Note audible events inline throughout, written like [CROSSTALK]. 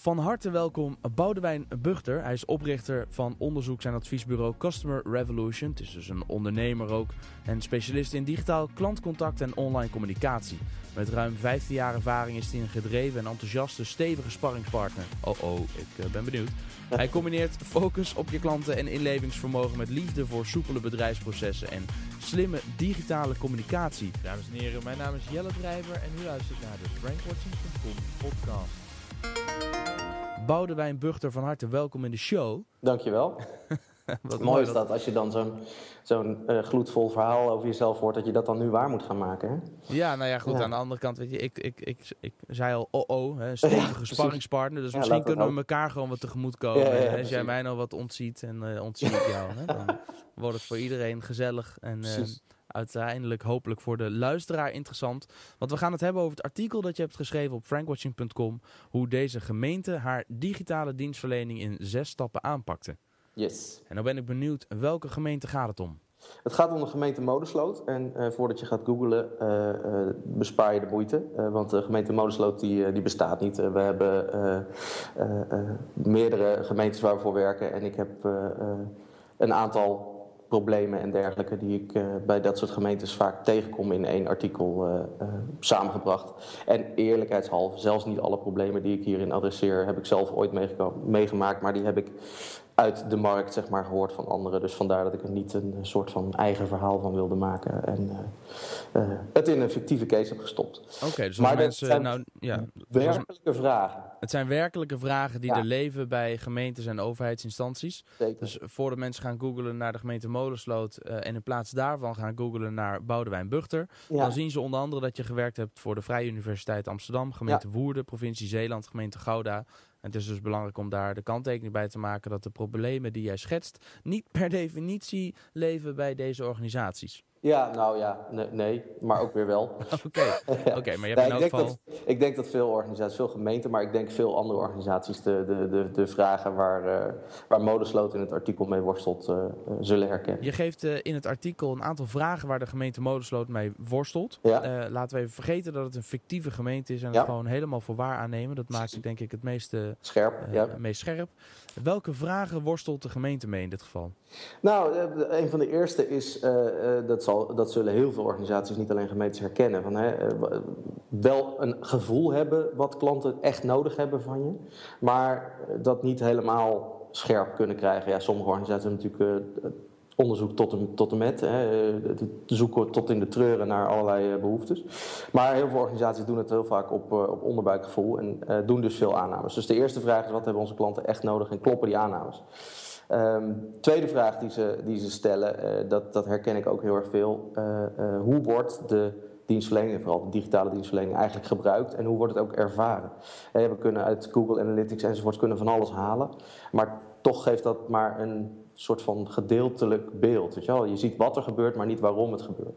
Van harte welkom Boudewijn Buchter. Hij is oprichter van onderzoeks- en adviesbureau Customer Revolution. Het is dus een ondernemer ook en specialist in digitaal klantcontact en online communicatie. Met ruim 15 jaar ervaring is hij een gedreven en enthousiaste, stevige sparringspartner. Oh oh, ik eh, ben benieuwd. Hij combineert focus op je klanten en inlevingsvermogen met liefde voor soepele bedrijfsprocessen en slimme digitale communicatie. Dames en heren, mijn naam is Jelle Drijver en u luistert naar de Frankwatching.com podcast. Boudewijn Buchter, van harte welkom in de show. Dankjewel. [LAUGHS] Wat Mooi is dat als je dan zo'n zo'n eh, gloedvol verhaal over jezelf hoort, dat je dat dan nu waar moet gaan maken. Hè? Ja, nou ja, goed. Ja. Aan de andere kant, weet je, ik, ik, ik, ik zei al, oh oh, hè, een stevige sparringspartner. Dus Ja, misschien laat dat kunnen we elkaar gewoon wat tegemoet komen. Als jij mij nou wat ontziet en ontzie ik jou, hè, dan [LAUGHS] wordt het voor iedereen gezellig. En eh. Uiteindelijk hopelijk voor de luisteraar interessant. Want we gaan het hebben over het artikel dat je hebt geschreven op frankwatching.com. Hoe deze gemeente haar digitale dienstverlening in zes stappen aanpakte. Yes. En dan ben ik benieuwd, welke gemeente gaat het om? Het gaat om de gemeente Modesloot. En eh, voordat je gaat googlen, eh, eh, bespaar je de moeite. Want de gemeente Modesloot die, die bestaat niet. We hebben meerdere gemeentes waar we voor werken. En ik heb een aantal problemen en dergelijke die ik eh, bij dat soort gemeentes vaak tegenkom in één artikel eh, eh, samengebracht. En eerlijkheidshalve, zelfs niet alle problemen die ik hierin adresseer, heb ik zelf ooit meegemaakt. Maar die heb ik uit de markt zeg maar, gehoord van anderen. Dus vandaar dat ik er niet een soort van eigen verhaal van wilde maken. En eh, eh, het in een fictieve case heb gestopt. Oké, dus Maar mensen... zijn nou, ja, als- Werkelijke vragen. Het zijn werkelijke vragen die Ja. er leven bij gemeentes en overheidsinstanties. Zeker. Dus voordat mensen gaan googlen naar de gemeente Molensloot eh, en in plaats daarvan gaan googlen naar Boudewijn Buchter, ja. dan zien ze onder andere dat je gewerkt hebt voor de Vrije Universiteit Amsterdam, gemeente Woerden, provincie Zeeland, gemeente Gouda. Het is dus belangrijk om daar de kanttekening bij te maken dat de problemen die jij schetst niet per [LAUGHS] definitie leven bij deze organisaties. Ja, nou ja, nee, nee, maar ook weer wel. [LAUGHS] Oké, [LAUGHS] oké, maar je hebt Ja, in ik, denk geval... dat, ik denk dat veel organisaties, veel gemeenten, maar ik denk veel andere organisaties de, de, de, de vragen waar, eh waar Modesloot in het artikel mee worstelt, eh, zullen herkennen. Je geeft in het artikel een aantal vragen waar de gemeente Modesloot mee worstelt. Ja. Laten we even vergeten dat het een fictieve gemeente is en het gewoon helemaal voor waar aannemen. Dat maakt het denk ik het meeste, Scherp, meest scherp. Welke vragen worstelt de gemeente mee in dit geval? Nou, eh, een van de eerste is, eh, eh, dat, zal, dat zullen heel veel organisaties, niet alleen gemeentes, herkennen. Van, hè, wel een gevoel hebben wat klanten echt nodig hebben van je, maar dat niet helemaal scherp kunnen krijgen. Ja, sommige organisaties hebben natuurlijk onderzoek tot en, tot met, hè, zoeken tot in de treuren naar allerlei eh, behoeftes. Maar heel veel organisaties doen het heel vaak op, eh, op onderbuikgevoel en eh, doen dus veel aannames. Dus de eerste vraag is, wat hebben onze klanten echt nodig en kloppen die aannames? Ehm, tweede vraag die ze, die ze stellen, dat, dat herken ik ook heel erg veel. Hoe wordt de dienstverlening, vooral de digitale dienstverlening, eigenlijk gebruikt en hoe wordt het ook ervaren? We kunnen uit Google Analytics enzovoort kunnen van alles halen, maar toch geeft dat maar een soort van gedeeltelijk beeld. Weet je, wel? je ziet wat er gebeurt, maar niet waarom het gebeurt.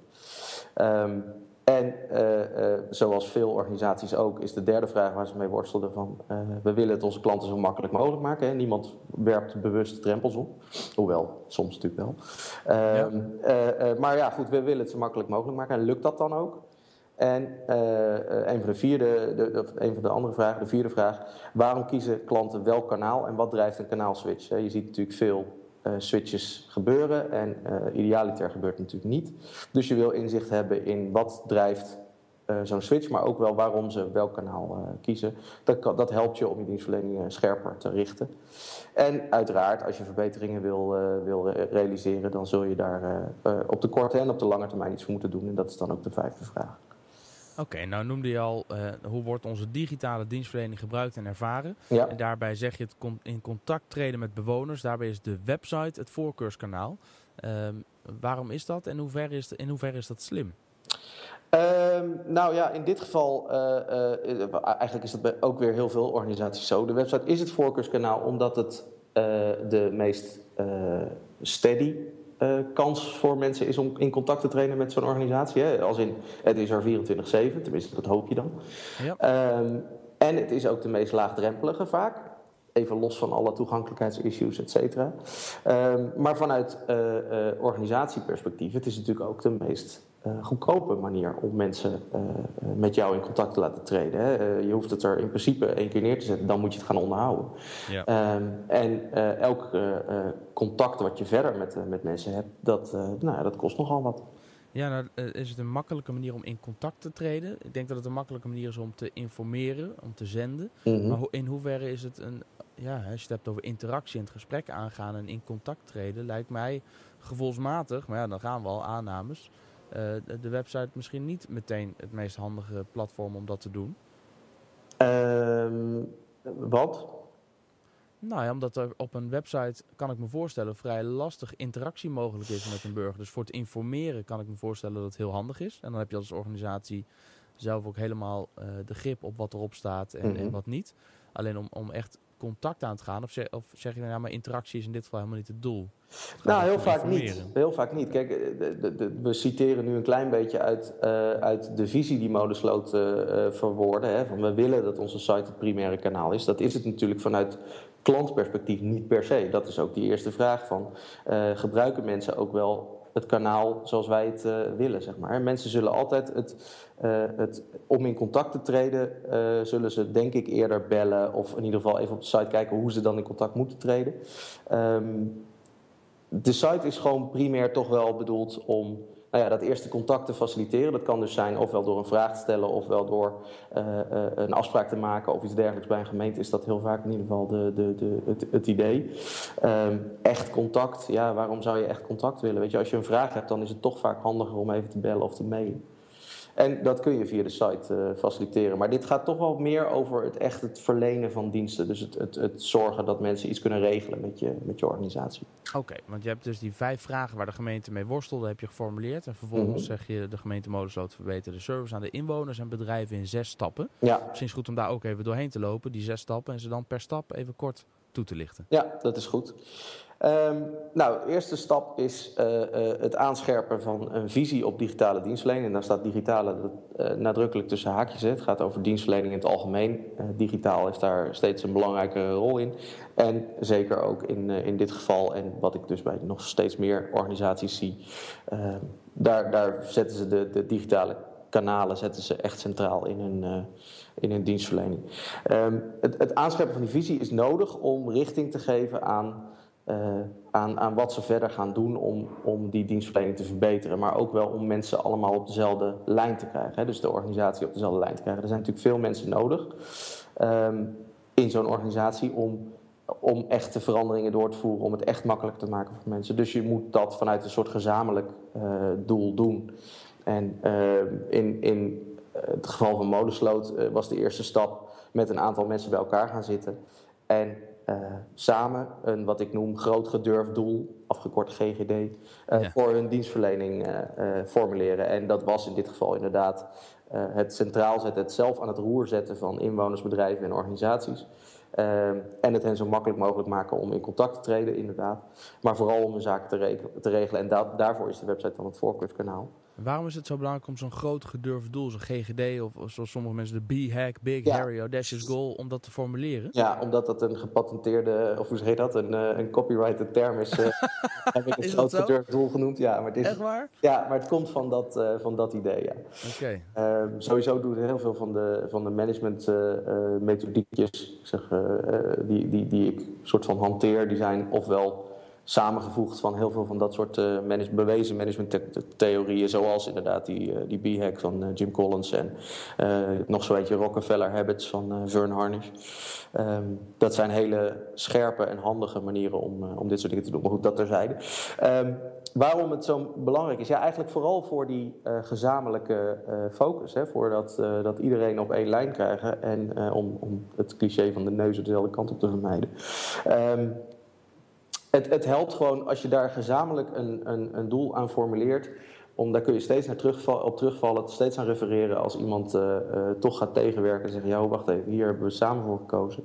Ehm, en eh, eh, zoals veel organisaties ook, is de derde vraag waar ze mee worstelden van... eh, we willen het onze klanten zo makkelijk mogelijk maken. Hè? Niemand werpt bewust drempels op. Hoewel, soms natuurlijk wel. Ehm, eh, eh, maar ja, goed, we willen het zo makkelijk mogelijk maken. En lukt dat dan ook? En een, van de vierde, de, of een van de andere vragen, de vierde vraag... waarom kiezen klanten welk kanaal en wat drijft een kanaalswitch? Hè? Je ziet natuurlijk veel switches gebeuren en eh, idealiter gebeurt natuurlijk niet. Dus je wil inzicht hebben in wat drijft eh, zo'n switch, maar ook wel waarom ze welk kanaal eh, kiezen. Dat, dat helpt je om je dienstverlening eh, scherper te richten. En uiteraard, als je verbeteringen wil, eh, wil re- realiseren, dan zul je daar eh, eh, op de korte en op de lange termijn iets voor moeten doen. En dat is dan ook de vijfde vraag. Oké, nou noemde je al, eh, hoe wordt onze digitale dienstverlening gebruikt en ervaren? Ja. En daarbij zeg je het con- in contact treden met bewoners. Daarbij is de website het voorkeurskanaal. Ehm, waarom is dat en is, in hoeverre is dat slim? Ehm, nou ja, in dit geval, eh, eh, eigenlijk is dat bij ook weer heel veel organisaties zo. De website is het voorkeurskanaal omdat het de meest steady eh, kans voor mensen is om in contact te treden met zo'n organisatie. Hè? Als in, het is er 24-7, tenminste dat hoop je dan. Ja. Ehm, en het is ook de meest laagdrempelige vaak. Even los van alle toegankelijkheidsissues, et cetera. Ehm, maar vanuit eh, eh, organisatieperspectief, het is natuurlijk ook de meest goedkope manier om mensen met jou in contact te laten treden. Hè. je hoeft het er in principe één keer neer te zetten, dan moet je het gaan onderhouden. Ja. Ehm, en elk contact wat je verder met, met mensen hebt, dat, nou, dat kost nogal wat. Ja, nou, is het een makkelijke manier om in contact te treden? Ik denk dat het een makkelijke manier is om te informeren, om te zenden. Mhm. Maar in hoeverre is het een, ja, als je het hebt over interactie en het gesprek aangaan en in contact treden, lijkt mij gevoelsmatig, maar ja, dan gaan we al aannames, uh, de website misschien niet meteen het meest handige platform om dat te doen. Um, wat? Nou ja, omdat er op een website, kan ik me voorstellen, vrij lastig interactie mogelijk is met een burger. Dus voor het informeren kan ik me voorstellen dat het heel handig is. En dan heb je als organisatie zelf ook helemaal uh, de grip op wat erop staat en, en, mhm. wat niet. Alleen om, om echt contact aan te gaan, of zeg, of zeg je nou ja, maar interactie is in dit geval helemaal niet het doel? nou, heel vaak niet. Heel vaak niet. Kijk, eh, de, de, we citeren nu een klein beetje uit, uh, uit de visie die Modesloot uh, verwoorden. Hè, van we willen dat onze site het primaire kanaal is. Dat is het natuurlijk vanuit klantperspectief niet per se. Dat is ook die eerste vraag van uh, gebruiken mensen ook wel het kanaal zoals wij het uh, willen, zeg maar. Mensen zullen altijd het, uh, het om in contact te treden, zullen ze denk ik eerder bellen of in ieder geval even op de site kijken hoe ze dan in contact moeten treden. Um, de site is gewoon primair toch wel bedoeld om nou ja, dat eerste contact te faciliteren. Dat kan dus zijn ofwel door een vraag te stellen, ofwel door uh, uh, een afspraak te maken of iets dergelijks bij een gemeente. Is dat heel vaak in ieder geval de, de, de, het, het idee. Um, echt contact, ja, waarom zou je echt contact willen? Weet je, als je een vraag hebt, dan is het toch vaak handiger om even te bellen of te mailen. En dat kun je via de site uh, faciliteren. Maar dit gaat toch wel meer over het echt het verlenen van diensten. Dus het, het, het zorgen dat mensen iets kunnen regelen met je, met je organisatie. Oké, want je hebt dus die vijf vragen waar de gemeente mee worstelde, heb je geformuleerd. En vervolgens mhm. zeg je de gemeente Modersloot verbeteren de service aan de inwoners en bedrijven in zes stappen. Ja. Misschien is het goed om daar ook even doorheen te lopen, die zes stappen. En ze dan per stap even kort toe te lichten. Ja, dat is goed. Um, nou, de eerste stap is uh, uh, het aanscherpen van een visie op digitale dienstverlening. En daar staat digitale uh, nadrukkelijk tussen haakjes. Het gaat over dienstverlening in het algemeen. digitaal is daar steeds een belangrijke rol in. En zeker ook in, in dit geval, en wat ik dus bij nog steeds meer organisaties zie, ehm, daar, daar zetten ze de, de digitale kanalen zetten ze echt centraal in hun, in hun dienstverlening. Um, het, het aanscherpen van die visie is nodig om richting te geven aan uh, aan, aan wat ze verder gaan doen om, om die dienstverlening te verbeteren. Maar ook wel om mensen allemaal op dezelfde lijn te krijgen. Hè? Dus de organisatie op dezelfde lijn te krijgen. Er zijn natuurlijk veel mensen nodig um, in zo'n organisatie om, om echte veranderingen door te voeren. Om het echt makkelijk te maken voor mensen. Dus je moet dat vanuit een soort gezamenlijk uh, doel doen. En uh, in, in het geval van Modesloot was de eerste stap met een aantal mensen bij elkaar gaan zitten. En uh, samen een wat ik noem groot gedurfd doel, afgekort GGD, uh, ja. voor hun dienstverlening uh, formuleren. En dat was in dit geval inderdaad het centraal zetten, het zelf aan het roer zetten van inwoners, bedrijven en organisaties. en het hen zo makkelijk mogelijk maken om in contact te treden, inderdaad. Maar vooral om hun zaken te, te regelen. En da daarvoor is de website dan het voorkeurskanaal. Waarom is het zo belangrijk om zo'n groot gedurfd doel, zo'n GGD of, zoals sommige mensen de B-hack, Big Harry Audacious Goal, om dat te formuleren? Ja, omdat dat een gepatenteerde, of hoe je dat, een, uh, een copyrighted term is. Uh, heb ik het groot gedurfd doel genoemd. Ja, maar het is, Echt waar? Ja, maar het komt van dat, uh, van dat idee, ja. Oké. Okay. Um, sowieso doen heel veel van de, van de management methodiekjes, zeg, die, die, die ik soort van hanteer, die zijn ofwel samengevoegd van heel veel van dat soort uh, manage bewezen managementtheorieën, zoals inderdaad die, uh, die B-hack van uh, Jim Collins en nog zo je Rockefeller Habits van Vern Harnish. Um, dat zijn hele scherpe en handige manieren om, om dit soort dingen te doen. Maar goed, dat terzijde. Um, waarom het zo belangrijk is? Ja, eigenlijk vooral voor die gezamenlijke focus. Hè, voor dat, dat iedereen op één lijn krijgen en om, om het cliché van de neuzen dezelfde kant op te vermijden. Um, het, het helpt gewoon als je daar gezamenlijk een, een, een doel aan formuleert. Om, daar kun je steeds naar terugvallen, op terugvallen, steeds aan refereren als iemand uh, uh, toch gaat tegenwerken en zeggen: Ja, wacht even, hier hebben we samen voor gekozen.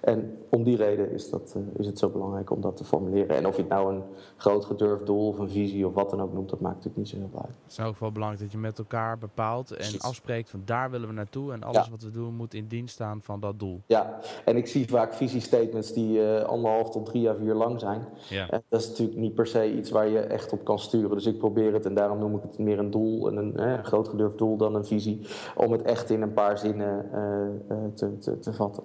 En om die reden is, dat, uh, is het zo belangrijk om dat te formuleren. En of je het nou een groot gedurfd doel of een visie of wat dan ook noemt, dat maakt natuurlijk niet zo heel uit. Het is ook wel belangrijk dat je met elkaar bepaalt en afspreekt van daar willen we naartoe. En alles ja. wat we doen moet in dienst staan van dat doel. Ja, en ik zie vaak visiestatements die uh, anderhalf tot drie à vier lang zijn. Ja. En dat is natuurlijk niet per se iets waar je echt op kan sturen. Dus ik probeer het, en daarom noem ik het meer een doel, een, een groot gedurfd doel dan een visie, om het echt in een paar zinnen te, te, te vatten.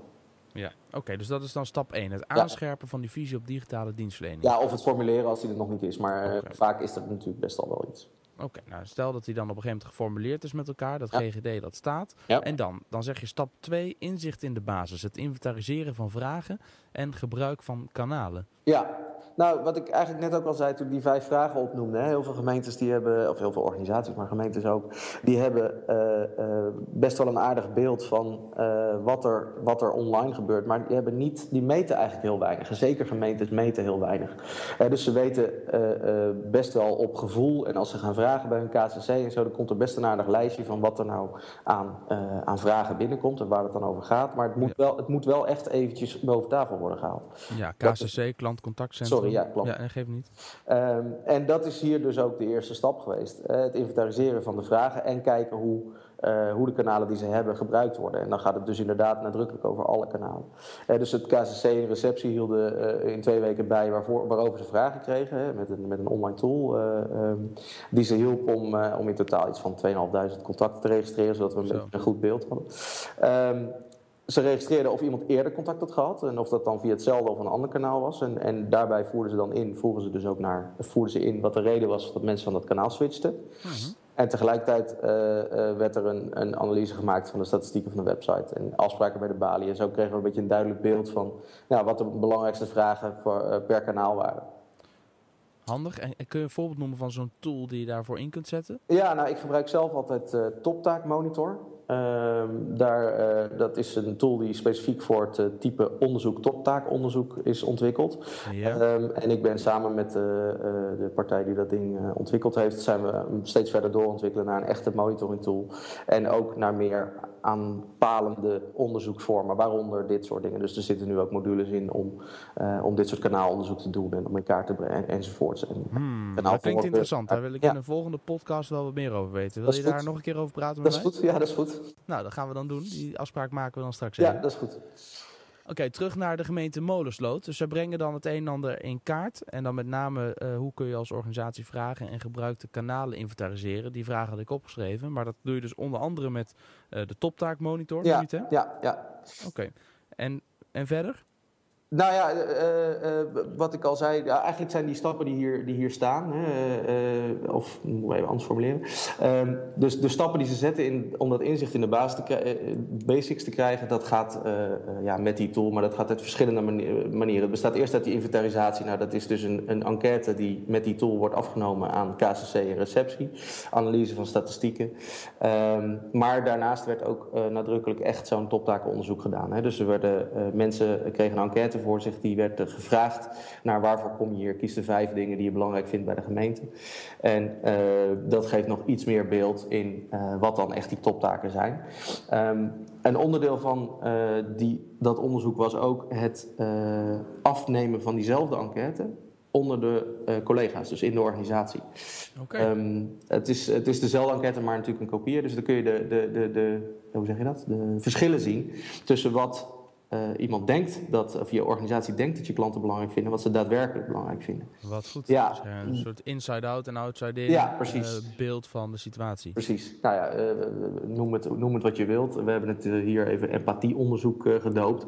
Ja, oké, dus dat is dan stap 1. Het aanscherpen van die visie op digitale dienstverlening. Ja, of het formuleren als die er nog niet is. Maar vaak is dat natuurlijk best al wel iets. Oké, nou stel dat hij dan op een gegeven moment geformuleerd is met elkaar, dat GGD dat staat. Ja. En dan, dan zeg je stap 2, inzicht in de basis. Het inventariseren van vragen en gebruik van kanalen. Ja, nou, wat ik eigenlijk net ook al zei toen ik die vijf vragen opnoemde. Hè, heel veel gemeentes die hebben, of heel veel organisaties, maar gemeentes ook, die hebben uh, uh, best wel een aardig beeld van uh, wat, er, wat er online gebeurt. Maar die, hebben niet, die meten eigenlijk heel weinig. En zeker gemeentes meten heel weinig. dus ze weten best wel op gevoel. En als ze gaan vragen bij hun KCC en zo, dan komt er best een aardig lijstje van wat er nou aan, aan vragen binnenkomt en waar het dan over gaat. Maar het moet, wel, het moet wel echt eventjes boven tafel worden gehaald. Ja, KCC, klantcontactcentrum. Sorry, ja, klopt. Ja, geef niet. Um, en dat is hier dus ook de eerste stap geweest. Uh, het inventariseren van de vragen en kijken hoe, uh, hoe de kanalen die ze hebben gebruikt worden. En dan gaat het dus inderdaad nadrukkelijk over alle kanalen. Uh, dus het KCC en receptie hielden in twee weken bij waarvoor, waarover ze vragen kregen. Hè, met, een, met een online tool um, die ze hielp om, om in totaal iets van 2.500 contacten te registreren. Zodat we een, een goed beeld hadden. Um, ze registreerden of iemand eerder contact had gehad en of dat dan via hetzelfde of een ander kanaal was. En, en daarbij voerden ze dan in, ze dus ook naar, voerden ze in wat de reden was dat mensen van dat kanaal switchten. Mhm. En tegelijkertijd uh, uh, werd er een, een, analyse gemaakt van de statistieken van de website en afspraken bij de balie. En zo kregen we een beetje een duidelijk beeld van wat de belangrijkste vragen voor, uh, per kanaal waren. Handig. En kun je een voorbeeld noemen van zo'n tool die je daarvoor in kunt zetten? Ja, nou, ik gebruik zelf altijd Toptaak Monitor. Uh, daar, uh, dat is een tool die specifiek voor het uh, type onderzoek, toptaakonderzoek, is ontwikkeld. Ja. Um, en ik ben samen met de partij die dat ding ontwikkeld heeft, zijn we steeds verder doorontwikkelen naar een echte monitoring tool. En ook naar meer aanpalende onderzoeksvormen, waaronder dit soort dingen. Dus er zitten nu ook modules in om, om dit soort kanaalonderzoek te doen en om in kaart te brengen enzovoorts. En hmm, dat klinkt interessant. Daar wil ik ja. in een volgende podcast wel wat meer over weten. Wil je daar nog een keer over praten met dat mij? Is goed. Ja, dat is goed. Nou, dat gaan we dan doen. Die afspraak maken we dan straks Ja, dat is goed. Oké, okay, terug naar de gemeente Molensloot. Dus ze brengen dan het een en ander in kaart. En dan met name uh, hoe kun je als organisatie vragen en gebruikte kanalen inventariseren. Die vragen had ik opgeschreven. Maar dat doe je dus onder andere met uh, de toptaakmonitor. Ja, niet, hè? ja, ja. Oké. Okay. En, en verder? Nou ja, uh, uh, wat ik al zei, eigenlijk zijn die stappen die hier, die hier staan, of moet ik even anders formuleren. Ehm, dus de stappen die ze zetten in, om dat inzicht in de basis te basics te krijgen, dat gaat ja, met die tool, maar dat gaat uit verschillende manieren. Het bestaat eerst uit die inventarisatie. Nou, dat is dus een, een enquête die met die tool wordt afgenomen aan KCC en receptie, analyse van statistieken. Um, maar daarnaast werd ook nadrukkelijk echt zo'n toptakenonderzoek gedaan. Hè. Dus er werden mensen kregen een enquête voor zich. Die werd gevraagd naar waarvoor kom je hier. Kies de vijf dingen die je belangrijk vindt bij de gemeente. En uh, dat geeft nog iets meer beeld in uh, wat dan echt die toptaken zijn. Um, een onderdeel van die, dat onderzoek was ook het afnemen van diezelfde enquête onder de uh, collega's, dus in de organisatie. Okay. Um, het, is, het is dezelfde enquête, maar natuurlijk een kopieer. Dus dan kun je de, de, de, de, hoe zeg je dat? de verschillen zien tussen wat uh, iemand denkt dat, of je organisatie denkt dat je klanten belangrijk vinden, wat ze daadwerkelijk belangrijk vinden. Wat goed. Ja. Dus, uh, een soort inside-out en outside-in ja. Uh, beeld van de situatie. Precies. Nou ja, noem, het, noem het wat je wilt. We hebben het hier even empathieonderzoek gedoopt.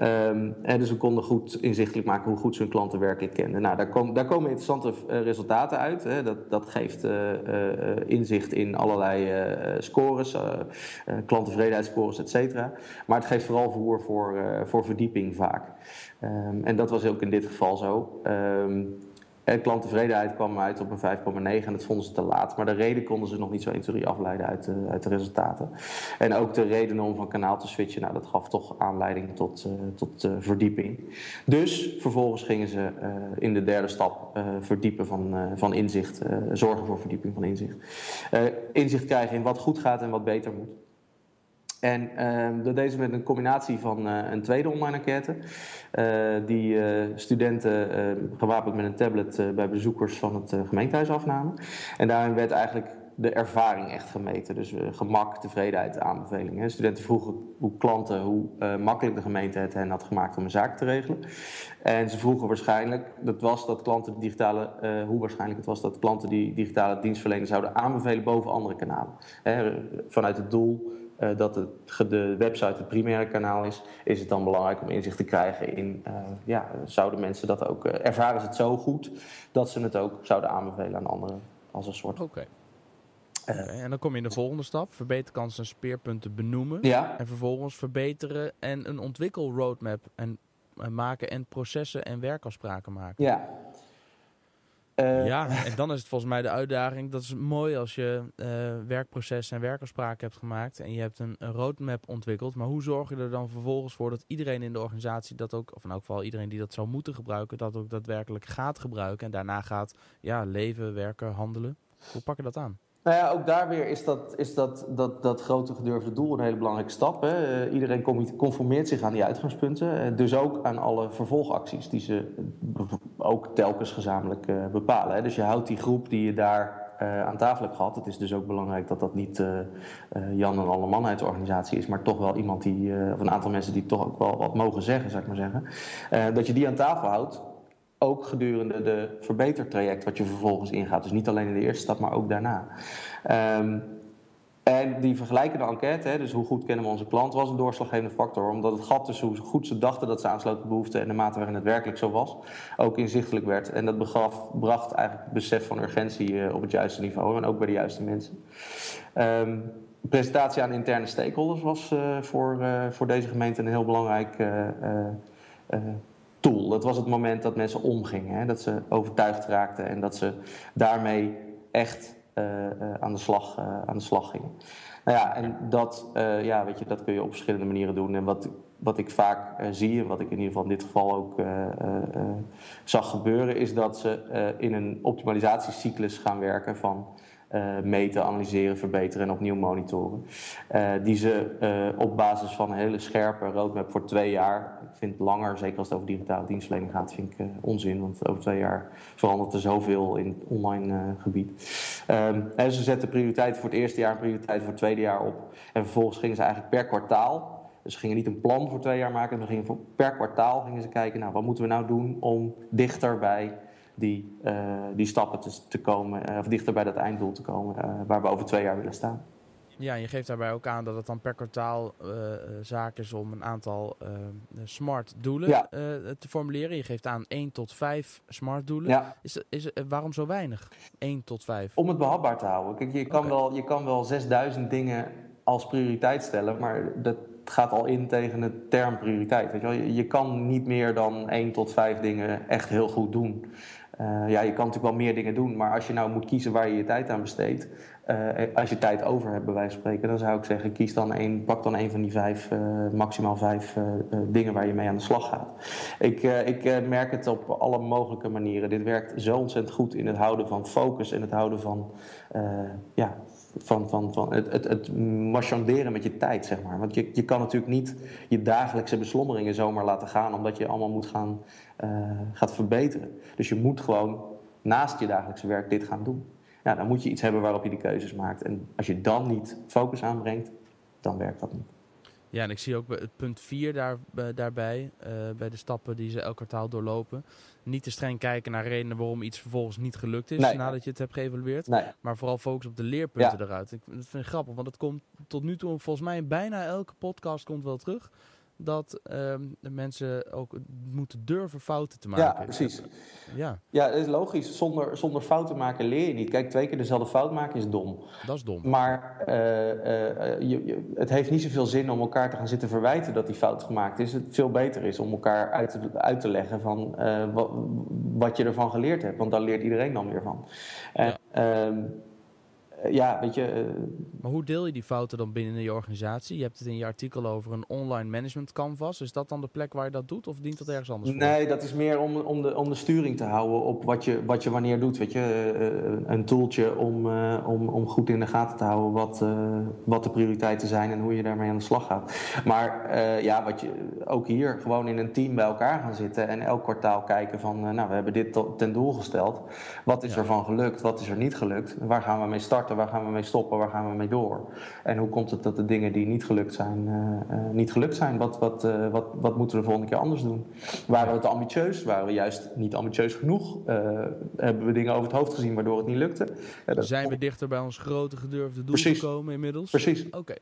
Um, en dus we konden goed inzichtelijk maken hoe goed ze hun klanten werkelijk kenden. Nou, daar, kom, daar komen interessante resultaten uit. Hè. Dat, dat geeft inzicht in allerlei scores, klanttevredenheidsscores, et cetera. Maar het geeft vooral voer voor voor, uh, voor verdieping vaak. Um, en dat was ook in dit geval zo. Um, klanttevredenheid kwam uit op een 5,9 en dat vonden ze te laat. Maar de reden konden ze nog niet zo 1, 2, 3 afleiden uit de, uit de resultaten. En ook de reden om van kanaal te switchen, nou, dat gaf toch aanleiding tot, uh, tot verdieping. Dus vervolgens gingen ze in de derde stap verdiepen van, van inzicht, zorgen voor verdieping van inzicht. inzicht krijgen in wat goed gaat en wat beter moet. En uh, dat deden ze met een combinatie van uh, een tweede online enquête. Uh, die uh, studenten gewapend met een tablet bij bezoekers van het gemeentehuis afnamen. En daarin werd eigenlijk de ervaring echt gemeten. Dus gemak, tevredenheid, aanbevelingen. Studenten vroegen hoe klanten, hoe makkelijk de gemeente het hen had gemaakt om een zaak te regelen. En ze vroegen waarschijnlijk, dat was dat klanten digitale, hoe waarschijnlijk het was dat klanten die digitale dienstverlening zouden aanbevelen boven andere kanalen. Vanuit het doel uh, dat het, de website het primaire kanaal is, is het dan belangrijk om inzicht te krijgen in, uh, ja, zouden mensen dat ook, uh, ervaren ze het zo goed dat ze het ook zouden aanbevelen aan anderen als een soort. Oké. Okay. en dan kom je in de volgende stap, verbeterkansen en speerpunten benoemen. Ja. En vervolgens verbeteren en een ontwikkelroadmap en, en maken en processen en werkafspraken maken. Ja. Uh, ja, en dan is het volgens mij de uitdaging. Dat is mooi als je uh, werkprocessen en werkafspraken hebt gemaakt en je hebt een, een, roadmap ontwikkeld. Maar hoe zorg je er dan vervolgens voor dat iedereen in de organisatie dat ook, of in elk geval iedereen die dat zou moeten gebruiken, dat ook daadwerkelijk gaat gebruiken en daarna gaat ja, leven, werken, handelen? Hoe pak je dat aan? Nou ja, ook daar weer is dat, is dat, dat, dat grote gedurfde doel een hele belangrijke stap. Hè. Iedereen conformeert zich aan die uitgangspunten. Uh, dus ook aan alle vervolgacties die ze ook telkens gezamenlijk uh, bepalen. Hè. Dus je houdt die groep die je daar aan tafel hebt gehad. Het is dus ook belangrijk dat dat niet Jan en alle organisatie is, maar toch wel iemand die, of een aantal mensen die toch ook wel wat mogen zeggen, zou ik maar zeggen. dat je die aan tafel houdt ook gedurende de verbetertraject wat je vervolgens ingaat. Dus niet alleen in de eerste stap, maar ook daarna. Um, en die vergelijkende enquête, hè, dus hoe goed kennen we onze klant, was een doorslaggevende factor. Omdat het gat tussen hoe goed ze dachten dat ze aansloten behoeften en de mate waarin het werkelijk zo was, ook inzichtelijk werd. En dat bracht eigenlijk het besef van urgentie uh, op het juiste niveau en ook bij de juiste mensen. Um, presentatie aan interne stakeholders was uh, voor, uh, voor deze gemeente een heel belangrijk tool. Dat was het moment dat mensen omgingen. Hè? Dat ze overtuigd raakten en dat ze daarmee echt uh, uh, aan, de slag, uh, aan de slag gingen. Nou ja, en dat, ja, weet je, dat kun je op verschillende manieren doen. En wat, wat ik vaak zie, en wat ik in ieder geval in dit geval ook zag gebeuren, is dat ze in een optimalisatiecyclus gaan werken van meten, analyseren, verbeteren en opnieuw monitoren. Uh, die ze uh, op basis van een hele scherpe roadmap voor twee jaar, ik vind langer, zeker als het over digitale dienstverlening gaat, vind ik onzin, want over twee jaar verandert er zoveel in het online gebied. en ehm, ze zetten prioriteiten voor het eerste jaar en prioriteiten voor het tweede jaar op. En vervolgens gingen ze eigenlijk per kwartaal dus ze gingen niet een plan voor twee jaar maken, maar gingen per kwartaal gingen ze kijken, nou, wat moeten we nou doen om dichter bij die, uh, die stappen te, te komen, uh, of dichter bij dat einddoel te komen, uh, waar we over twee jaar willen staan. Ja, en je geeft daarbij ook aan dat het dan per kwartaal zaak is om een aantal smart doelen ja. te formuleren. Je geeft aan 1 tot 5 smart doelen. Ja. Is, is, waarom zo weinig? 1 tot 5? Om het behapbaar te houden. Kijk, je, kan okay. wel, je kan wel 6000 dingen als prioriteit stellen, maar dat gaat al in tegen de term prioriteit. Weet je, wel? Je, je kan niet meer dan 1 tot 5 dingen echt heel goed doen. Uh, ja, je kan natuurlijk wel meer dingen doen, maar als je nou moet kiezen waar je je tijd aan besteedt, uh, als je tijd over hebt, bij wijze van spreken, dan zou ik zeggen: kies dan een, pak dan een van die vijf, maximaal vijf dingen waar je mee aan de slag gaat. Ik, ik merk het op alle mogelijke manieren. Dit werkt zo ontzettend goed in het houden van focus en het houden van, ja, van, van, van het, het, het marchanderen met je tijd, zeg maar. Want je, je kan natuurlijk niet je dagelijkse beslommeringen zomaar laten gaan, omdat je allemaal moet gaan, uh, gaat verbeteren. Dus je moet gewoon naast je dagelijkse werk dit gaan doen. Ja, dan moet je iets hebben waarop je die keuzes maakt. En als je dan niet focus aanbrengt, dan werkt dat niet. Ja, en ik zie ook het punt 4 daar, daarbij, uh, bij de stappen die ze elk kwartaal doorlopen. Niet te streng kijken naar redenen waarom iets vervolgens niet gelukt is nee. nadat je het hebt geëvalueerd. Nee. Maar vooral focus op de leerpunten Ja. eruit. Ik dat vind ik grappig, want dat komt tot nu toe volgens mij in bijna elke podcast komt wel terug. Dat ehm, de mensen ook moeten durven fouten te maken. Ja, precies. Ja, Ja, dat is logisch. Zonder, zonder fouten maken leer je niet. Kijk, twee keer dezelfde fout maken is dom. dat is dom. Maar eh, eh, je, je- het heeft niet zoveel zin om elkaar te gaan zitten verwijten dat die fout gemaakt is. Het veel beter is om elkaar uit te, uit te leggen van eh, wat, wat je ervan geleerd hebt. Want daar leert iedereen dan weer van. Ehm, eh, ja, weet je, eh, Maar hoe deel je die fouten dan binnen je organisatie? Je hebt het in je artikel over een online management canvas. Is dat dan de plek waar je dat doet of dient dat ergens anders voor? Nee, dat is meer om, om, de, om de sturing te houden op wat je, wat je wanneer doet. Weet je, Eh, een tooltje om, eh, om, om goed in de gaten te houden wat, eh, wat de prioriteiten zijn en hoe je daarmee aan de slag gaat. Maar eh, ja, wat je, ook hier gewoon in een team bij elkaar gaan zitten en elk kwartaal kijken van, eh, nou, we hebben dit ten doel gesteld. Wat is Ja. er van gelukt? Wat is er niet gelukt? Waar gaan we mee starten? Starten, waar gaan we mee stoppen, waar gaan we mee door? En hoe komt het dat de dingen die niet gelukt zijn, niet gelukt zijn? Wat, wat, wat, wat moeten we de volgende keer anders doen? Waren we te ambitieus? Waren we juist niet ambitieus genoeg? hebben we dingen over het hoofd gezien waardoor het niet lukte? zijn we dichter bij ons grote gedurfde doel gekomen inmiddels? Precies. Oké.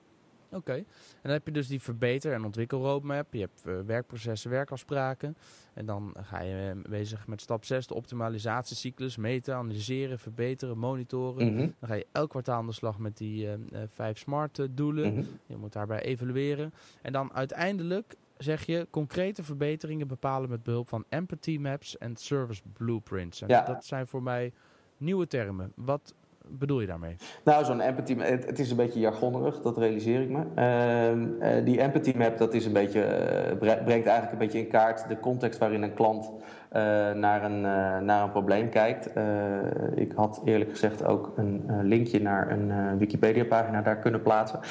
Oké, dan heb je dus die verbeter- en ontwikkelroadmap. Je hebt uh, werkprocessen, werkafspraken. En dan ga je uh, bezig met stap 6, de optimalisatiecyclus. Meten, analyseren, verbeteren, monitoren. Mhm. Dan ga je elk kwartaal aan de slag met die uh, vijf smart doelen. Mhm. Je moet daarbij evalueren. En dan uiteindelijk zeg je concrete verbeteringen bepalen met behulp van empathy maps en service blueprints. En Ja. dat zijn voor mij nieuwe termen. Wat bedoel je daarmee? Nou, zo'n empathy map, het, het is een beetje jargonnerig, dat realiseer ik me. Ehm, eh, die empathy map, dat is een beetje, eh, bre- brengt eigenlijk een beetje in kaart de context waarin een klant eh, naar, een, naar een probleem kijkt. Ik had eerlijk gezegd ook een linkje naar een Wikipedia-pagina daar kunnen plaatsen. [LAUGHS]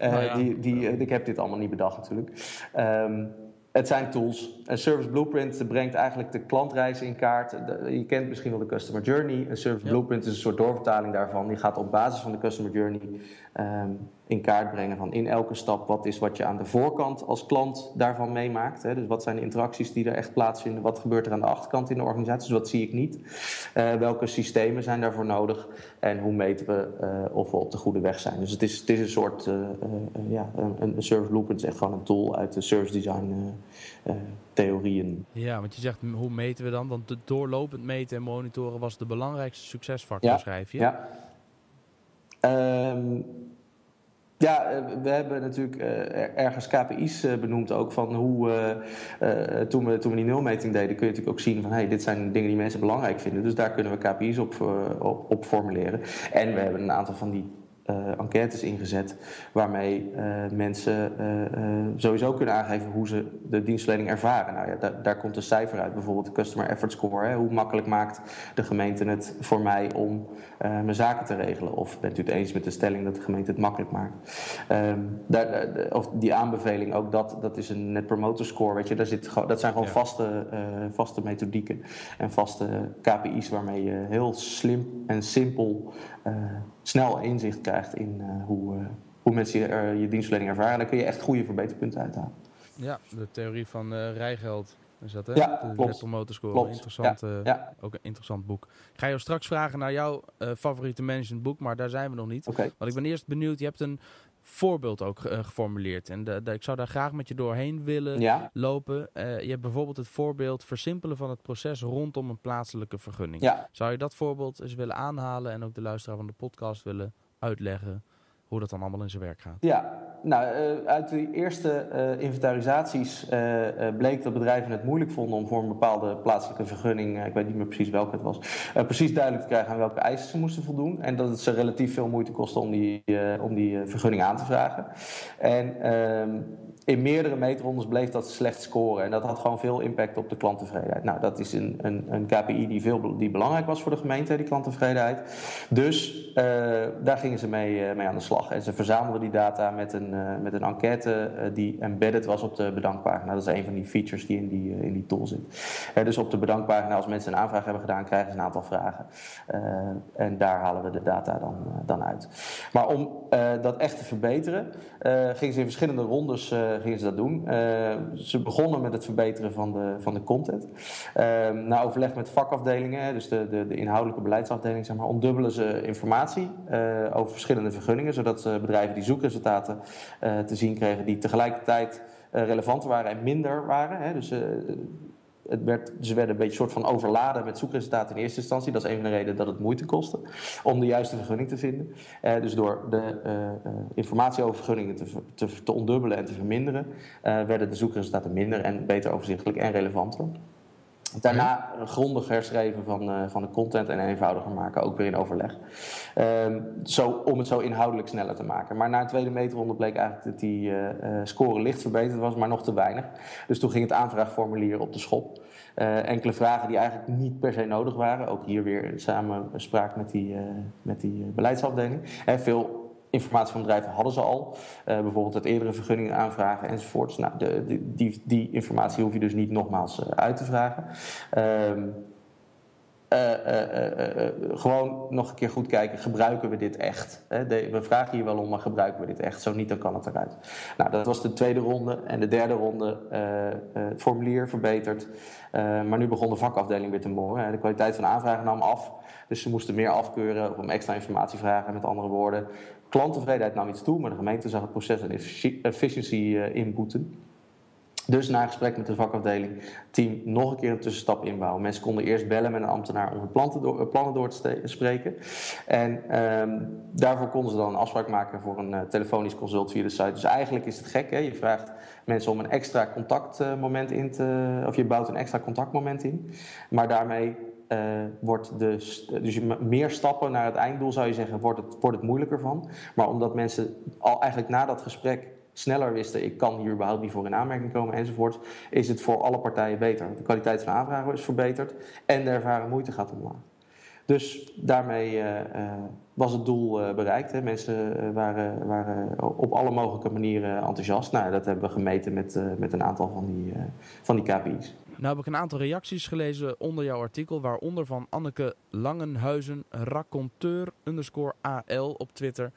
Nou ja. die, die, ik heb dit allemaal niet bedacht natuurlijk. Ehm, het zijn tools. Een service blueprint brengt eigenlijk de klantreis in kaart. De- je kent misschien wel de customer journey. Een service Ja. blueprint is een soort doorvertaling daarvan. Die gaat op basis van de customer journey ehm, in kaart brengen van in elke stap wat is wat je aan de voorkant als klant daarvan meemaakt. Hè? Dus wat zijn de interacties die er echt plaatsvinden? Wat gebeurt er aan de achterkant in de organisatie? Dus wat zie ik niet? Eh, welke systemen zijn daarvoor nodig? En hoe meten we eh, of we op de goede weg zijn? Dus het is, het is een soort, eh, ja, een, een service blueprint is echt gewoon een tool uit de service design theorieën. Ja, want je zegt hoe meten we dan? Want de doorlopend meten en monitoren was de belangrijkste succesfactor, Ja, schrijf je. Ja. Ehm, ja, eh, we hebben natuurlijk eh, er- ergens KPI's eh, benoemd ook van hoe, toen, we, toen we die nulmeting deden, kun je natuurlijk ook zien van hey, dit zijn dingen die mensen belangrijk vinden. Dus daar kunnen we KPI's op, op, op formuleren. En we hebben een aantal van die eh, enquêtes ingezet waarmee eh, mensen eh, sowieso kunnen aangeven hoe ze de dienstverlening ervaren. Nou ja, daar, daar komt een cijfer uit, bijvoorbeeld de Customer Effort Score. Hè. Hoe makkelijk maakt de gemeente het voor mij om mijn zaken te regelen? Of bent u het eens met de stelling dat de gemeente het makkelijk maakt? Ehm, daar, daar- of die aanbeveling, ook dat, dat is een Net Promoter Score. Weet je, daar zit, dat zijn gewoon Ja. vaste, vaste methodieken en vaste KPI's waarmee je heel slim en simpel snel inzicht krijgt in eh, hoe, eh, hoe mensen je, er- je dienstverlening ervaren. En daar kun je echt goede verbeterpunten uithalen. Ja, de theorie van eh Rijgeld is dat, hè? Ja, de klopt. Interessant, eh, Ja, Ook een interessant boek. Ik ga jou straks vragen naar jouw eh, favoriete managementboek, maar daar zijn we nog niet. Want ik ben eerst benieuwd, je hebt een voorbeeld ook eh, geformuleerd. En de, de- ik zou daar graag met je doorheen willen Ja, lopen. Eh, je hebt bijvoorbeeld het voorbeeld versimpelen van het proces rondom een plaatselijke vergunning. ja. Zou je dat voorbeeld eens willen aanhalen en ook de luisteraar van de podcast willen uitleggen hoe dat dan allemaal in zijn werk gaat? Ja, nou, eh, uit de eerste eh, inventarisaties eh, bleek dat bedrijven het moeilijk vonden om voor een bepaalde plaatselijke vergunning, ik weet niet meer precies welke het was, precies duidelijk te krijgen aan welke eisen ze moesten voldoen. En dat het ze relatief veel moeite kostte om die, om die vergunning aan te vragen. En ehm, in meerdere meetrondes bleef dat slecht scoren. En dat had gewoon veel impact op de klanttevredenheid. Nou, dat is een, een, een KPI die, veel, die belangrijk was voor de gemeente, die klanttevredenheid. Dus eh, daar gingen ze mee, eh, mee aan de slag. En ze verzamelden die data met een, eh, met een enquête die embedded was op de bedankpagina. Dat is een van die features die in die, in die tool zit. Dus op de bedankpagina, als mensen een aanvraag hebben gedaan, krijgen ze een aantal vragen. En daar halen we de data dan, dan uit. Maar om dat echt te verbeteren, gingen ze in verschillende rondes gingen ze dat doen. Eh, ze begonnen met het verbeteren van de, van de content. Eh, na overleg met vakafdelingen, dus de, de, de inhoudelijke beleidsafdeling, zeg maar, ontdubbelen ze informatie eh, over verschillende vergunningen, zodat eh, bedrijven die zoekresultaten eh, te zien kregen die tegelijkertijd eh, relevanter waren en minder waren. Hè. Dus eh, het werd, ze werden een beetje soort van overladen met zoekresultaten in eerste instantie. Dat is een van de redenen dat het moeite kostte om de juiste vergunning te vinden. Eh, dus door de eh, eh, informatie over vergunningen te, te, ondubbelen en te verminderen, werden de zoekresultaten minder en beter overzichtelijk en relevanter. Daarna grondig herschrijven van, eh, van de content en eenvoudiger maken, ook weer in overleg. Ehm, zo, om het zo inhoudelijk sneller te maken. Maar na een tweede meterronde bleek eigenlijk dat die eh, eh, score licht verbeterd was, maar nog te weinig. Dus toen ging het aanvraagformulier op de schop. Enkele vragen die eigenlijk niet per se nodig waren. Ook hier weer samenspraak met die, met die beleidsafdeling. Hè, veel informatie van bedrijven hadden ze al. Eh, bijvoorbeeld het eerdere vergunningen aanvragen enzovoorts. Nou, de, die, die informatie hoef je dus niet nogmaals eh, uit te vragen. Ehm, gewoon nog een keer goed kijken, gebruiken we dit echt? we vragen hier wel om, maar gebruiken we dit echt? Zo niet, dan kan het eruit. Nou, dat was de tweede ronde. En de derde ronde, het formulier verbeterd. maar nu begon de vakafdeling weer te moren. De kwaliteit van de aanvragen nam af. Dus ze moesten meer afkeuren of om extra informatie vragen, met andere woorden. Klanttevredenheid nam iets toe, maar de gemeente zag het proces en efficiëntie inboeten. Dus na gesprek met de vakafdeling, team nog een keer een tussenstap inbouwen. Mensen konden eerst bellen met een ambtenaar om hun eh, plannen door te spreken. En ehm, daarvoor konden ze dan een afspraak maken voor een uh, telefonisch consult via de site. Dus eigenlijk is het gek, hè? je vraagt mensen om een extra contactmoment in te... of je bouwt een extra contactmoment in. Maar daarmee uh, wordt dus meer stappen naar het einddoel zou je zeggen, wordt het, wordt het moeilijker van. Maar omdat mensen al eigenlijk na dat gesprek sneller wisten, ik kan hier überhaupt niet voor in aanmerking komen enzovoort, is het voor alle partijen beter. De kwaliteit van aanvragen is verbeterd en de ervaren moeite gaat omlaag. Dus daarmee uh, uh, was het doel bereikt. Hè. Mensen waren, waren, op alle mogelijke manieren enthousiast. Nou, dat hebben we gemeten met, met een aantal van die, van die KPI's. Nou heb ik een aantal reacties gelezen onder jouw artikel, waaronder van Anneke Langenhuizen, raconteur underscore AL op Twitter.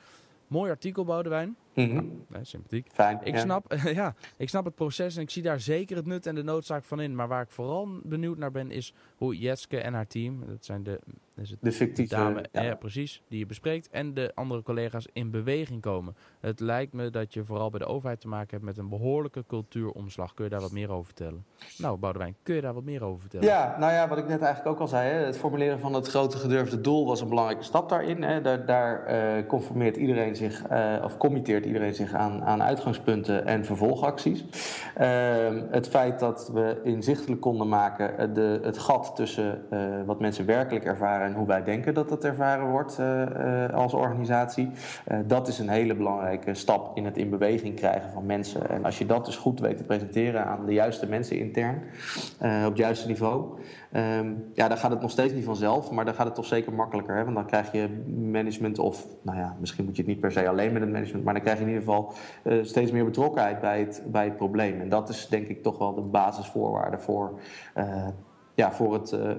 Mooi artikel, Boudewijn. Mm sympathiek. Fijn. Ik, snap, [LAUGHS] ja, ik snap het proces en ik zie daar zeker het nut en de noodzaak van in. Maar waar ik vooral benieuwd naar ben, is hoe Jetske en haar team, dat zijn de, het de fictieve dame, ja. precies, die je bespreekt, en de andere collega's in beweging komen. Het lijkt me dat je vooral bij de overheid te maken hebt met een behoorlijke cultuuromslag. Kun je daar wat meer over vertellen? Nou, Boudewijn, kun je daar wat meer over vertellen? Ja, nou ja, wat ik net eigenlijk ook al zei, hè, het formuleren van het grote gedurfde doel was een belangrijke stap daarin. Hè. Daar, daar uh, conformeert iedereen zich, uh, of committeert iedereen zich aan, aan uitgangspunten en vervolgacties. Ehm, het feit dat we inzichtelijk konden maken eh, de, het gat tussen wat mensen werkelijk ervaren en hoe wij denken dat dat ervaren wordt uh, als organisatie, dat is een hele belangrijke stap in het in beweging krijgen van mensen. En als je dat dus goed weet te presenteren aan de juiste mensen intern, op het juiste niveau, um, ja, dan gaat het nog steeds niet vanzelf, maar dan gaat het toch zeker makkelijker. Hè? Want dan krijg je management of, nou ja, misschien moet je het niet per se alleen met het management, maar dan krijg je in ieder geval steeds meer betrokkenheid bij het, bij het probleem. En dat is denk ik toch wel de basisvoorwaarde voor, ja, voor het uh,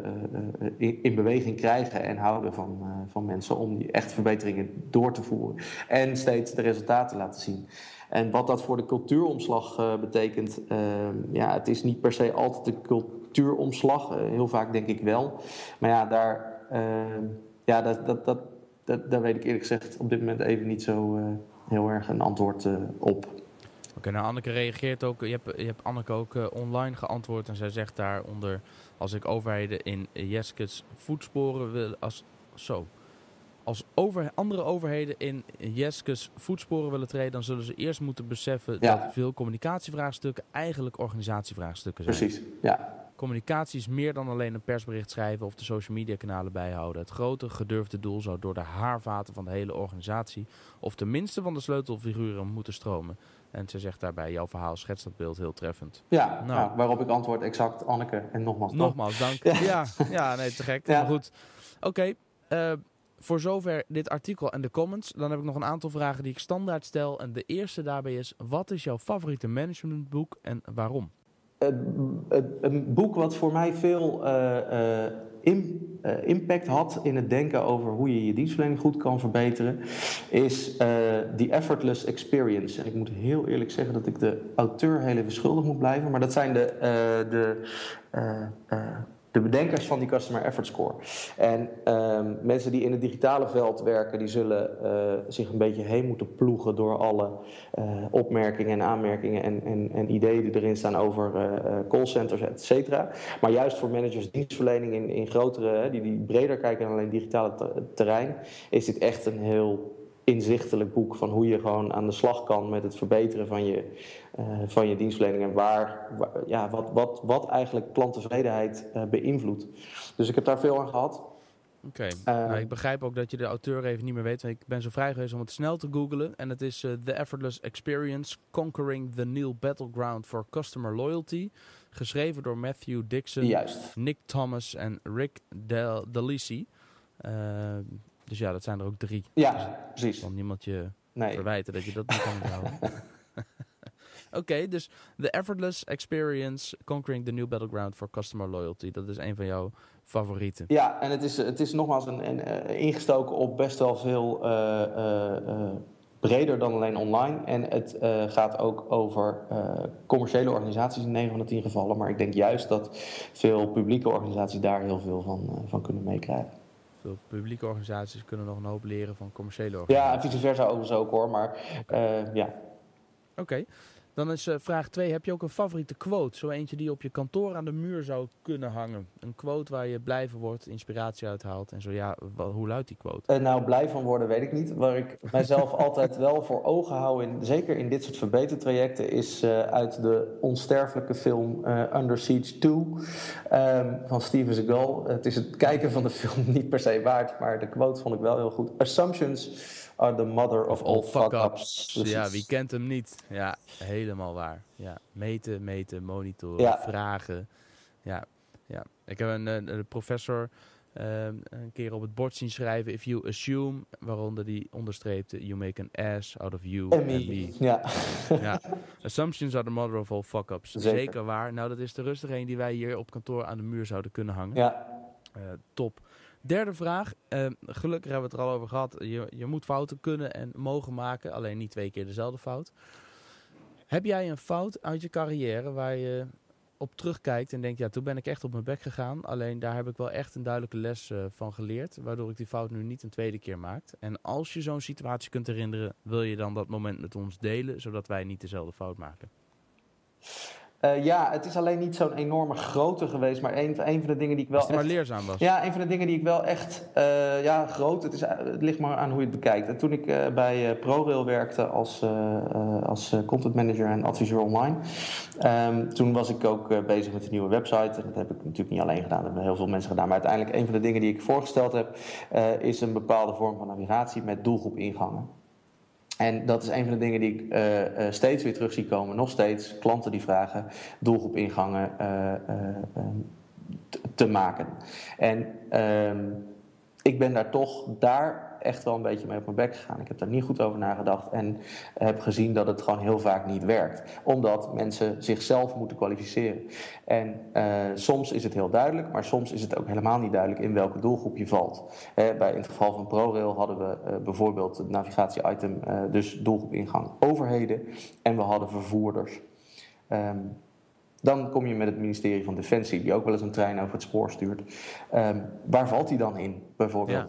in, in, beweging krijgen en houden van, van mensen om echt verbeteringen door te voeren. En steeds de resultaten laten zien. En wat dat voor de cultuuromslag betekent, ehm, ja, het is niet per se altijd de cultuuromslag. heel vaak denk ik wel. Maar ja, daar, ehm, ja dat, dat, dat, dat, daar weet ik eerlijk gezegd op dit moment even niet zo heel erg een antwoord op. Oké, nou Anneke reageert ook. Je hebt, je hebt Anneke ook online geantwoord en zij zegt daaronder: als ik overheden in Jeskes voetsporen wil, als zo. Als over, andere overheden in Jeskes voetsporen willen treden, dan zullen ze eerst moeten beseffen ja. dat veel communicatievraagstukken eigenlijk organisatievraagstukken zijn. Precies, ja. Communicatie is meer dan alleen een persbericht schrijven of de social media kanalen bijhouden. Het grote gedurfde doel zou door de haarvaten van de hele organisatie of tenminste van de sleutelfiguren moeten stromen. En ze zegt daarbij, jouw verhaal schetst dat beeld heel treffend. Ja, nou. waarop ik antwoord exact Anneke en nogmaals dank. Nogmaals dank. [LAUGHS] Ja, ja, nee, te gek. Ja. Maar goed. Oké, uh, voor zover dit artikel en de comments. Dan heb ik nog een aantal vragen die ik standaard stel. En de eerste daarbij is, wat is jouw favoriete managementboek en waarom? een boek wat voor mij veel uh, uh, impact had in het denken over hoe je je dienstverlening goed kan verbeteren, is The Effortless Experience. En ik moet heel eerlijk zeggen dat ik de auteur heel even schuldig moet blijven, maar dat zijn de, de de bedenkers van die Customer Effort Score. En um, mensen die in het digitale veld werken, die zullen uh, zich een beetje heen moeten ploegen door alle uh, opmerkingen en aanmerkingen en, en, en, ideeën die erin staan over uh, callcenters, et cetera. Maar juist voor managers dienstverlening in, in grotere, die, die breder kijken dan alleen digitale terrein, is dit echt een heel inzichtelijk boek van hoe je gewoon aan de slag kan met het verbeteren van je, uh, van je dienstverlening en waar, ja, wat, wat, wat eigenlijk klanttevredenheid uh, beïnvloedt. Dus ik heb daar veel aan gehad. Oké, okay. uh, nou, ik begrijp ook dat je de auteur even niet meer weet. Want ik ben zo vrij geweest om het snel te googlen. En het is The Effortless Experience Conquering the New Battleground for Customer Loyalty. Geschreven door Matthew Dixon, Juist. Nick Thomas en Rick Del Delisi. Dus ja, dat zijn er ook drie. Ja, precies. Kan niemand je verwijten dat je dat niet kan onthouden. [LAUGHS] [LAUGHS] Oké, dus the effortless experience conquering the new battleground for customer loyalty. Dat is een van jouw favorieten. Ja, en het is, het is nogmaals een, een, uh, ingestoken op best wel veel uh, breder dan alleen online. En het gaat ook over commerciële organisaties in 9 van de 10 gevallen. Maar ik denk juist dat veel publieke organisaties daar heel veel van, van kunnen meekrijgen. Veel publieke organisaties kunnen nog een hoop leren van commerciële organisaties. Ja, en vice versa overigens ook hoor. Maar ja. Oké. Dan is uh, vraag 2. Heb je ook een favoriete quote? Zo eentje die je op je kantoor aan de muur zou kunnen hangen. Een quote waar je blij van wordt, inspiratie uithaalt. En zo ja, hoe luidt die quote? Uh, nou, blij van worden weet ik niet. Waar ik mijzelf [LAUGHS] altijd wel voor ogen hou, in, zeker in dit soort verbetertrajecten, is uh, uit de onsterfelijke film Under Siege 2 um, van Steven Seagal. Het is het kijken van de film [LAUGHS] niet per se waard, maar de quote vond ik wel heel goed. Assumptions are the mother of, all fuck-ups. Ja, wie kent hem niet? Ja, helemaal waar. Ja, meten, meten, monitoren, vragen. Ja, ja. Ik heb een, een professor um, een keer op het bord zien schrijven... If you assume, waaronder die onderstreepte... You make an ass out of you and me. Ja. ja. Assumptions are the mother of all fuck-ups. Zeker. Zeker. waar. Nou, dat is de rustige een die wij hier op kantoor aan de muur zouden kunnen hangen. Ja. Uh, top. Derde vraag. Uh, gelukkig hebben we het er al over gehad. Je, je moet fouten kunnen en mogen maken. Alleen niet twee keer dezelfde fout. Heb jij een fout uit je carrière waar je op terugkijkt en denkt... ja, toen ben ik echt op mijn bek gegaan. Alleen daar heb ik wel echt een duidelijke les uh, van geleerd... waardoor ik die fout nu niet een tweede keer maak. En als je zo'n situatie kunt herinneren... wil je dan dat moment met ons delen... zodat wij niet dezelfde fout maken? Uh, ja, het is alleen niet zo'n enorme grootte geweest, maar een, een van de dingen die ik wel. Als het maar leerzaam was. Ja, een van de dingen die ik wel echt. Uh, ja, groot. Het, is, het ligt maar aan hoe je het bekijkt. En toen ik uh, bij ProRail werkte als, als content manager en adviseur online, um, toen was ik ook bezig met een nieuwe website. En dat heb ik natuurlijk niet alleen gedaan, dat hebben heel veel mensen gedaan. Maar uiteindelijk, een van de dingen die ik voorgesteld heb, is een bepaalde vorm van navigatie met doelgroep ingangen. En dat is een van de dingen die ik uh, uh, steeds weer terug zie komen. Nog steeds klanten die vragen doelgroep ingangen uh, te maken. En ehm, ik ben daar toch daar echt wel een beetje mee op mijn bek gegaan. Ik heb daar niet goed over nagedacht en heb gezien dat het gewoon heel vaak niet werkt. Omdat mensen zichzelf moeten kwalificeren. En uh, soms is het heel duidelijk, maar soms is het ook helemaal niet duidelijk in welke doelgroep je valt. bij, in het geval van ProRail hadden we uh, bijvoorbeeld het navigatie-item, uh, dus doelgroep ingang overheden. En we hadden vervoerders. Um, dan kom je met het ministerie van Defensie, die ook wel eens een trein over het spoor stuurt. Um, waar valt die dan in, bijvoorbeeld?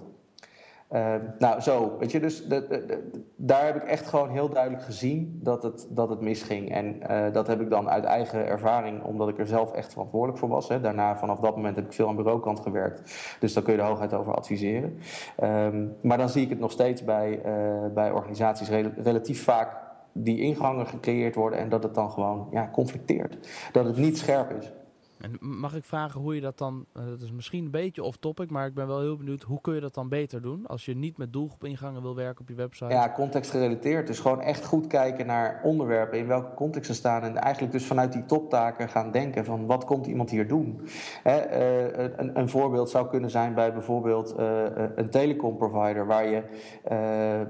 Uh, nou, zo, weet je, dus de, de, de, daar heb ik echt gewoon heel duidelijk gezien dat het, dat het misging. En uh, dat heb ik dan uit eigen ervaring, omdat ik er zelf echt verantwoordelijk voor was. Hè. Daarna, vanaf dat moment, heb ik veel aan bureaukant gewerkt. Dus daar kun je er hooguit over adviseren. Um, maar dan zie ik het nog steeds bij, uh, bij organisaties rel relatief vaak die ingangen gecreëerd worden en dat het dan gewoon ja, conflicteert. Dat het niet scherp is. En mag ik vragen hoe je dat dan, uh, dat is misschien een beetje off-topic, maar ik ben wel heel benieuwd, hoe kun je dat dan beter doen als je niet met doelgroepingangen wil werken op je website? Ja, contextgerelateerd. Dus gewoon echt goed kijken naar onderwerpen, in welke context ze staan en eigenlijk dus vanuit die toptaken gaan denken van wat komt iemand hier doen? Hè, uh, een, een, voorbeeld zou kunnen zijn bij bijvoorbeeld uh, een telecomprovider waar je,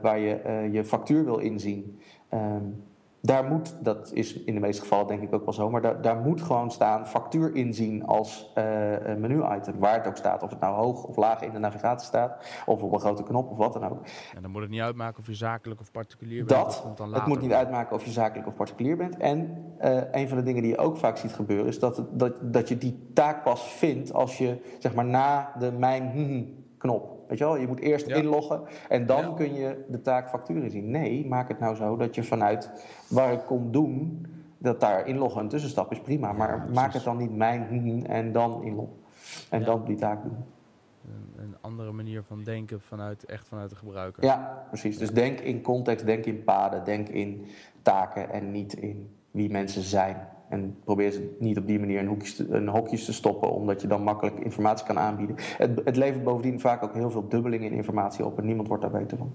waar je je factuur wil inzien. Um, daar moet, dat is in de meeste gevallen denk ik ook wel zo, maar daar, daar moet gewoon staan factuur inzien als uh, menu-item. Waar het ook staat, of het nou hoog of laag in de navigatie staat, of op een grote knop of wat dan ook. En dan moet het niet uitmaken of je zakelijk of particulier bent. Dat, komt dan later. het moet niet uitmaken of je zakelijk of particulier bent. En uh, een van de dingen die je ook vaak ziet gebeuren, is dat, het, dat, dat je die taak pas vindt als je zeg maar na de mijn knop Weet je wel, je moet eerst inloggen en dan ja. kun je de taak facturen zien. Nee, maak het nou zo dat je vanuit waar ik kom doen, dat daar inloggen een tussenstap is prima. Maar ja, maak het dan niet mijn [LAUGHS] en dan inloggen. En dan die taak doen. Een, een, andere manier van denken vanuit, echt vanuit de gebruiker. Ja, precies. Dus denk in context, denk in paden, denk in taken en niet in wie mensen zijn. En probeer ze niet op die manier in, hoekjes te, in hokjes te stoppen, omdat je dan makkelijk informatie kan aanbieden. Het, het levert bovendien vaak ook heel veel dubbeling in informatie op en niemand wordt daar beter van.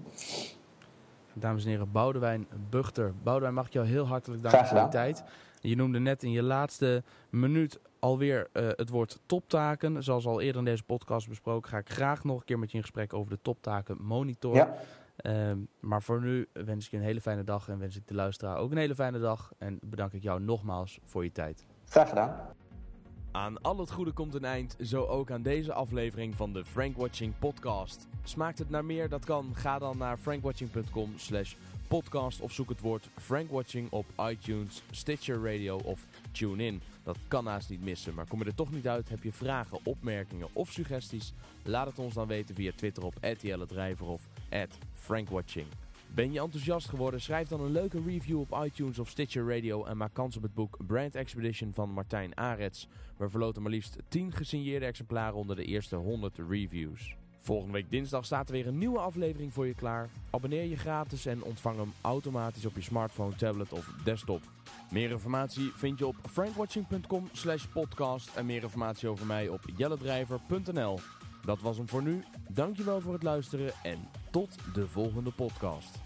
Dames en heren, Boudewijn Buchter. Boudewijn, mag ik jou heel hartelijk danken voor je tijd. Je noemde net in je laatste minuut alweer uh, het woord toptaken. Zoals al eerder in deze podcast besproken, ga ik graag nog een keer met je in gesprek over de toptaken monitor. Ja. Ehm, maar voor nu wens ik je een hele fijne dag en wens ik de luisteraar ook een hele fijne dag. En bedank ik jou nogmaals voor je tijd. Graag gedaan. Aan al het goede komt een eind, zo ook aan deze aflevering van de Frank Watching podcast. Smaakt het naar meer? Dat kan. Ga dan naar frankwatching.com slash podcast of zoek het woord Frank Watching op iTunes, Stitcher Radio of TuneIn. Dat kan haast niet missen, maar kom je er toch niet uit, heb je vragen, opmerkingen of suggesties? Laat het ons dan weten via Twitter op @jelle of @frankwatching. Ben je enthousiast geworden? Schrijf dan een leuke review op iTunes of Stitcher Radio en maak kans op het boek Brand Expedition van Martijn Arets. We verloten maar liefst 10 gesigneerde exemplaren onder de eerste 100 reviews. Volgende week dinsdag staat er weer een nieuwe aflevering voor je klaar. Abonneer je gratis en ontvang hem automatisch op je smartphone, tablet of desktop. Meer informatie vind je op frankwatching.com slash podcast en meer informatie over mij op jellendrijver.nl. Dat was hem voor nu. Dankjewel voor het luisteren en tot de volgende podcast.